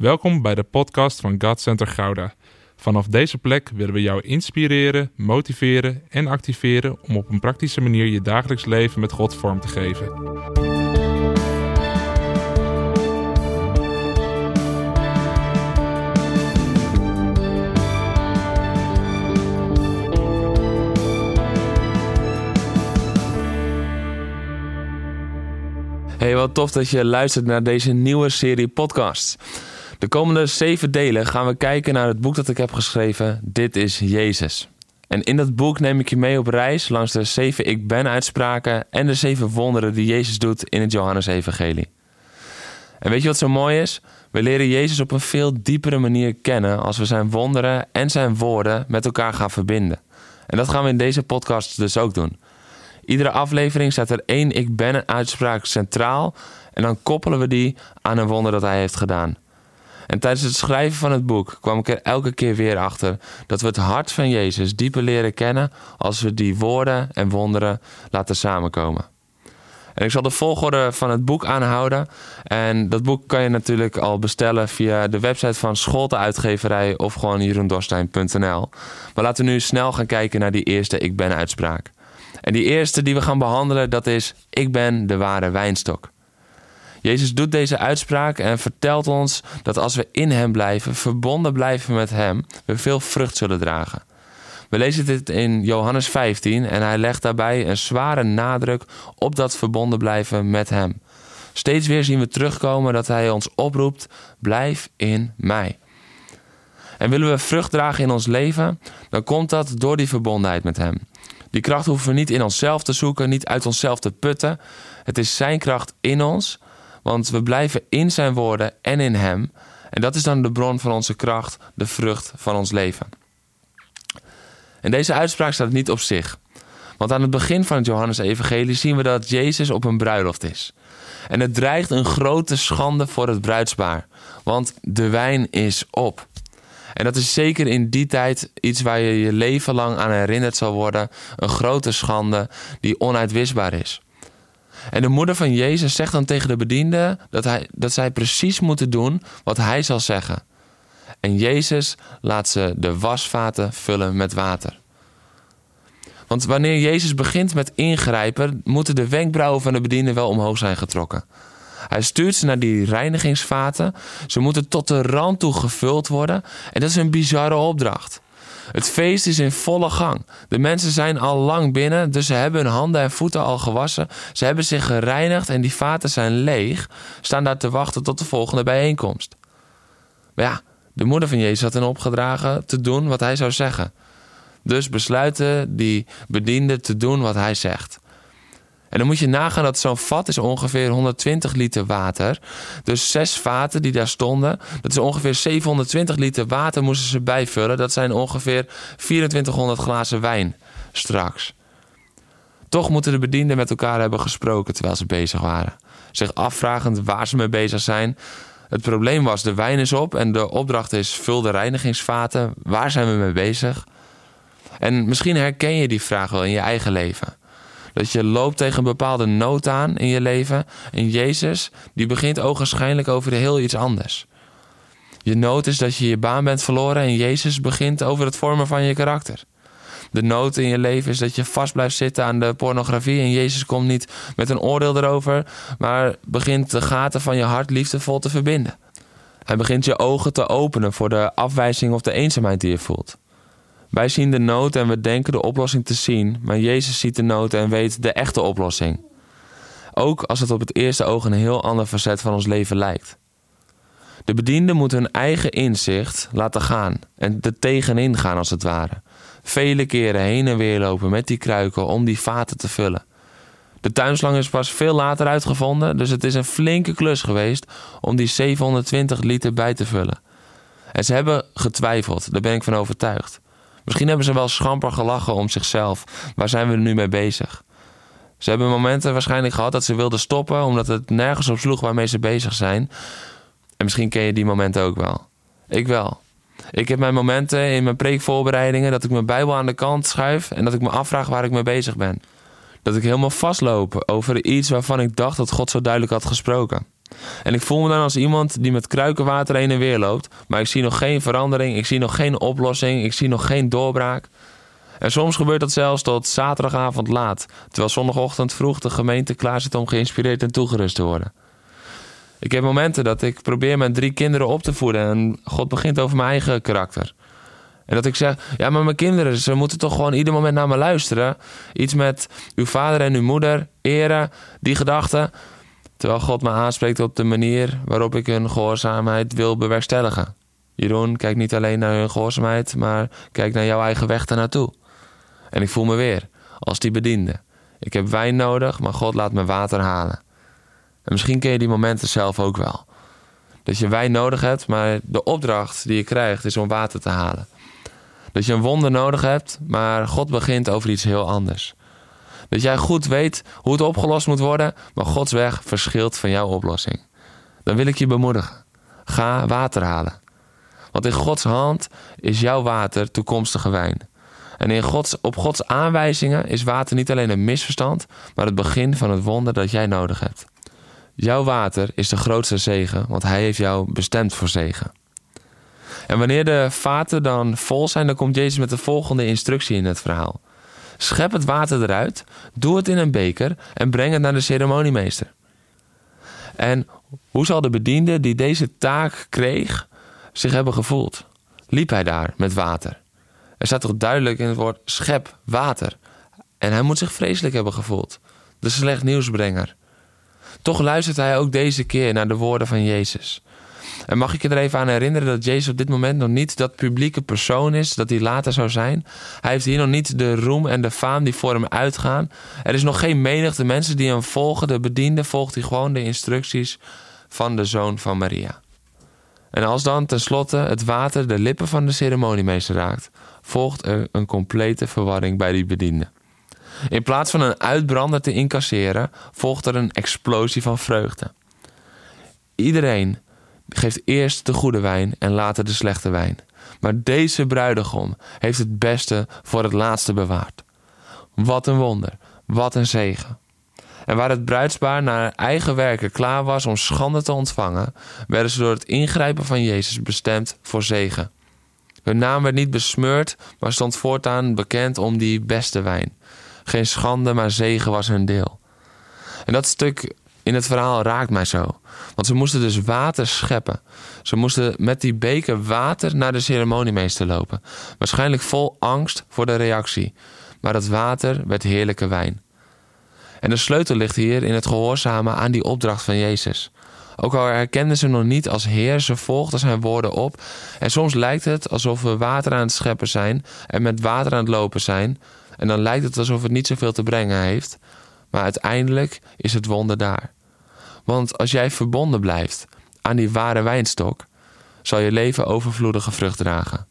Welkom bij de podcast van God Center Gouda. Vanaf deze plek willen we jou inspireren, motiveren en activeren om op een praktische manier je dagelijks leven met God vorm te geven. Hey, wat tof dat je luistert naar deze nieuwe serie podcasts. De komende zeven delen gaan we kijken naar het boek dat ik heb geschreven, Dit is Jezus. En in dat boek neem ik je mee op reis langs de zeven Ik Ben uitspraken en de zeven wonderen die Jezus doet in het Johannes-evangelie. En weet je wat zo mooi is? We leren Jezus op een veel diepere manier kennen als we zijn wonderen en zijn woorden met elkaar gaan verbinden. En dat gaan we in deze podcast dus ook doen. Iedere aflevering staat er één Ik Ben uitspraak centraal en dan koppelen we die aan een wonder dat hij heeft gedaan. En tijdens het schrijven van het boek kwam ik er elke keer weer achter dat we het hart van Jezus dieper leren kennen als we die woorden en wonderen laten samenkomen. En ik zal de volgorde van het boek aanhouden. En dat boek kan je natuurlijk al bestellen via de website van Scholte Uitgeverij of gewoon jeroendorstein.nl. Maar laten we nu snel gaan kijken naar die eerste Ik Ben uitspraak. En die eerste die we gaan behandelen, dat is: Ik ben de ware wijnstok. Jezus doet deze uitspraak en vertelt ons dat als we in Hem blijven, verbonden blijven met Hem, we veel vrucht zullen dragen. We lezen dit in Johannes 15 en hij legt daarbij een zware nadruk op dat verbonden blijven met Hem. Steeds weer zien we terugkomen dat Hij ons oproept: blijf in mij. En willen we vrucht dragen in ons leven, dan komt dat door die verbondenheid met Hem. Die kracht hoeven we niet in onszelf te zoeken, niet uit onszelf te putten. Het is Zijn kracht in ons, want we blijven in Zijn woorden en in Hem. En dat is dan de bron van onze kracht, de vrucht van ons leven. En deze uitspraak staat niet op zich. Want aan het begin van het Johannes-evangelie zien we dat Jezus op een bruiloft is. En het dreigt een grote schande voor het bruidspaar, want de wijn is op. En dat is zeker in die tijd iets waar je je leven lang aan herinnerd zal worden. Een grote schande die onuitwisbaar is. En de moeder van Jezus zegt dan tegen de bedienden dat, hij, dat zij precies moeten doen wat hij zal zeggen. En Jezus laat ze de wasvaten vullen met water. Want wanneer Jezus begint met ingrijpen, moeten de wenkbrauwen van de bedienden wel omhoog zijn getrokken. Hij stuurt ze naar die reinigingsvaten. Ze moeten tot de rand toe gevuld worden. En dat is een bizarre opdracht. Het feest is in volle gang. De mensen zijn al lang binnen, dus ze hebben hun handen en voeten al gewassen. Ze hebben zich gereinigd en die vaten zijn leeg, staan daar te wachten tot de volgende bijeenkomst. Maar ja, de moeder van Jezus had hen opgedragen te doen wat hij zou zeggen. Dus besluiten die bedienden te doen wat hij zegt. En dan moet je nagaan dat zo'n vat is ongeveer 120 liter water. Dus zes vaten die daar stonden, dat is ongeveer 720 liter water moesten ze bijvullen. Dat zijn ongeveer 2400 glazen wijn straks. Toch moeten de bedienden met elkaar hebben gesproken terwijl ze bezig waren. Zich afvragend waar ze mee bezig zijn. Het probleem was, de wijn is op en de opdracht is vul de reinigingsvaten. Waar zijn we mee bezig? En misschien herken je die vraag wel in je eigen leven. Dat je loopt tegen een bepaalde nood aan in je leven. En Jezus, die begint ogenschijnlijk over heel iets anders. Je nood is dat je je baan bent verloren en Jezus begint over het vormen van je karakter. De nood in je leven is dat je vast blijft zitten aan de pornografie en Jezus komt niet met een oordeel erover, maar begint de gaten van je hart liefdevol te verbinden. Hij begint je ogen te openen voor de afwijzing of de eenzaamheid die je voelt. Wij zien de nood en we denken de oplossing te zien, maar Jezus ziet de nood en weet de echte oplossing. Ook als het op het eerste oog een heel ander facet van ons leven lijkt. De bedienden moeten hun eigen inzicht laten gaan en er tegenin gaan als het ware. Vele keren heen en weer lopen met die kruiken om die vaten te vullen. De tuinslang is pas veel later uitgevonden, dus het is een flinke klus geweest om die 720 liter bij te vullen. En ze hebben getwijfeld, daar ben ik van overtuigd. Misschien hebben ze wel schamper gelachen om zichzelf. Waar zijn we nu mee bezig? Ze hebben momenten waarschijnlijk gehad dat ze wilden stoppen omdat het nergens op sloeg waarmee ze bezig zijn. En misschien ken je die momenten ook wel. Ik wel. Ik heb mijn momenten in mijn preekvoorbereidingen dat ik mijn Bijbel aan de kant schuif en dat ik me afvraag waar ik mee bezig ben. Dat ik helemaal vastloop over iets waarvan ik dacht dat God zo duidelijk had gesproken. En ik voel me dan als iemand die met kruikenwater heen en weer loopt, maar ik zie nog geen verandering, ik zie nog geen oplossing, ik zie nog geen doorbraak. En soms gebeurt dat zelfs tot zaterdagavond laat, terwijl zondagochtend vroeg de gemeente klaar zit om geïnspireerd en toegerust te worden. Ik heb momenten dat ik probeer mijn drie kinderen op te voeden en God begint over mijn eigen karakter. En dat ik zeg, ja, maar mijn kinderen, ze moeten toch gewoon ieder moment naar me luisteren. Iets met uw vader en uw moeder, eren, die gedachten. Terwijl God me aanspreekt op de manier waarop ik hun gehoorzaamheid wil bewerkstelligen. Jeroen, kijk niet alleen naar hun gehoorzaamheid, maar kijk naar jouw eigen weg naartoe. En ik voel me weer als die bediende. Ik heb wijn nodig, maar God laat me water halen. En misschien ken je die momenten zelf ook wel. Dat je wijn nodig hebt, maar de opdracht die je krijgt is om water te halen. Dat je een wonder nodig hebt, maar God begint over iets heel anders. Dat jij goed weet hoe het opgelost moet worden, maar Gods weg verschilt van jouw oplossing. Dan wil ik je bemoedigen. Ga water halen. Want in Gods hand is jouw water toekomstige wijn. En in Gods, op Gods aanwijzingen is water niet alleen een misverstand, maar het begin van het wonder dat jij nodig hebt. Jouw water is de grootste zegen, want Hij heeft jou bestemd voor zegen. En wanneer de vaten dan vol zijn, dan komt Jezus met de volgende instructie in het verhaal. Schep het water eruit, doe het in een beker en breng het naar de ceremoniemeester. En hoe zal de bediende die deze taak kreeg zich hebben gevoeld? Liep hij daar met water? Er staat toch duidelijk in het woord schep water. En hij moet zich vreselijk hebben gevoeld. De slecht nieuwsbrenger. Toch luistert hij ook deze keer naar de woorden van Jezus. En mag ik je er even aan herinneren dat Jezus op dit moment nog niet dat publieke persoon is dat hij later zou zijn. Hij heeft hier nog niet de roem en de faam die voor hem uitgaan. Er is nog geen menigte mensen die hem volgen. De bediende volgt hij gewoon de instructies van de zoon van Maria. En als dan tenslotte het water de lippen van de ceremoniemeester raakt, volgt er een complete verwarring bij die bediende. In plaats van een uitbrander te incasseren, volgt er een explosie van vreugde. Iedereen geeft eerst de goede wijn en later de slechte wijn. Maar deze bruidegom heeft het beste voor het laatste bewaard. Wat een wonder, wat een zegen. En waar het bruidspaar naar eigen werken klaar was om schande te ontvangen, werden ze door het ingrijpen van Jezus bestemd voor zegen. Hun naam werd niet besmeurd, maar stond voortaan bekend om die beste wijn. Geen schande, maar zegen was hun deel. En dat stuk in het verhaal raakt mij zo. Want ze moesten dus water scheppen. Ze moesten met die beker water naar de ceremoniemeester lopen. Waarschijnlijk vol angst voor de reactie. Maar dat water werd heerlijke wijn. En de sleutel ligt hier in het gehoorzamen aan die opdracht van Jezus. Ook al herkenden ze nog niet als Heer, ze volgden zijn woorden op. En soms lijkt het alsof we water aan het scheppen zijn en met water aan het lopen zijn. En dan lijkt het alsof het niet zoveel te brengen heeft. Maar uiteindelijk is het wonder daar. Want als jij verbonden blijft aan die ware wijnstok, zal je leven overvloedige vrucht dragen.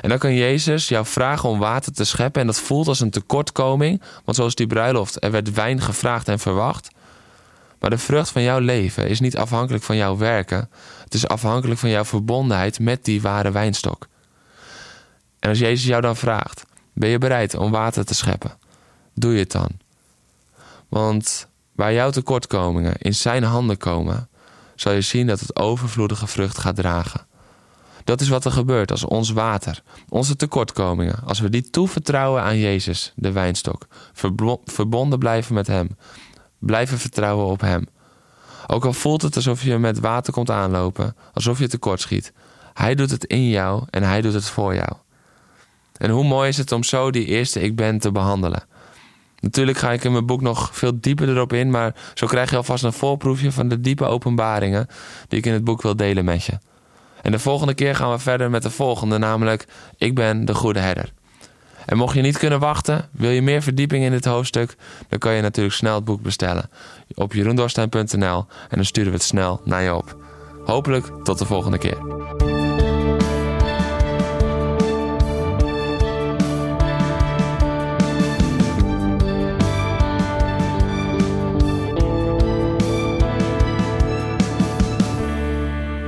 En dan kan Jezus jou vragen om water te scheppen en dat voelt als een tekortkoming, want zoals die bruiloft, er werd wijn gevraagd en verwacht. Maar de vrucht van jouw leven is niet afhankelijk van jouw werken, het is afhankelijk van jouw verbondenheid met die ware wijnstok. En als Jezus jou dan vraagt, ben je bereid om water te scheppen? Doe je het dan? Want waar jouw tekortkomingen in zijn handen komen, zal je zien dat het overvloedige vrucht gaat dragen. Dat is wat er gebeurt als ons water, onze tekortkomingen, als we die toevertrouwen aan Jezus, de wijnstok, verbonden blijven met Hem, blijven vertrouwen op Hem. Ook al voelt het alsof je met water komt aanlopen, alsof je tekort schiet, Hij doet het in jou en Hij doet het voor jou. En hoe mooi is het om zo die eerste ik ben te behandelen. Natuurlijk ga ik in mijn boek nog veel dieper erop in, maar zo krijg je alvast een voorproefje van de diepe openbaringen die ik in het boek wil delen met je. En de volgende keer gaan we verder met de volgende, namelijk Ik ben de goede herder. En mocht je niet kunnen wachten, wil je meer verdieping in dit hoofdstuk, dan kan je natuurlijk snel het boek bestellen op jeroendorstein.nl en dan sturen we het snel naar je op. Hopelijk tot de volgende keer.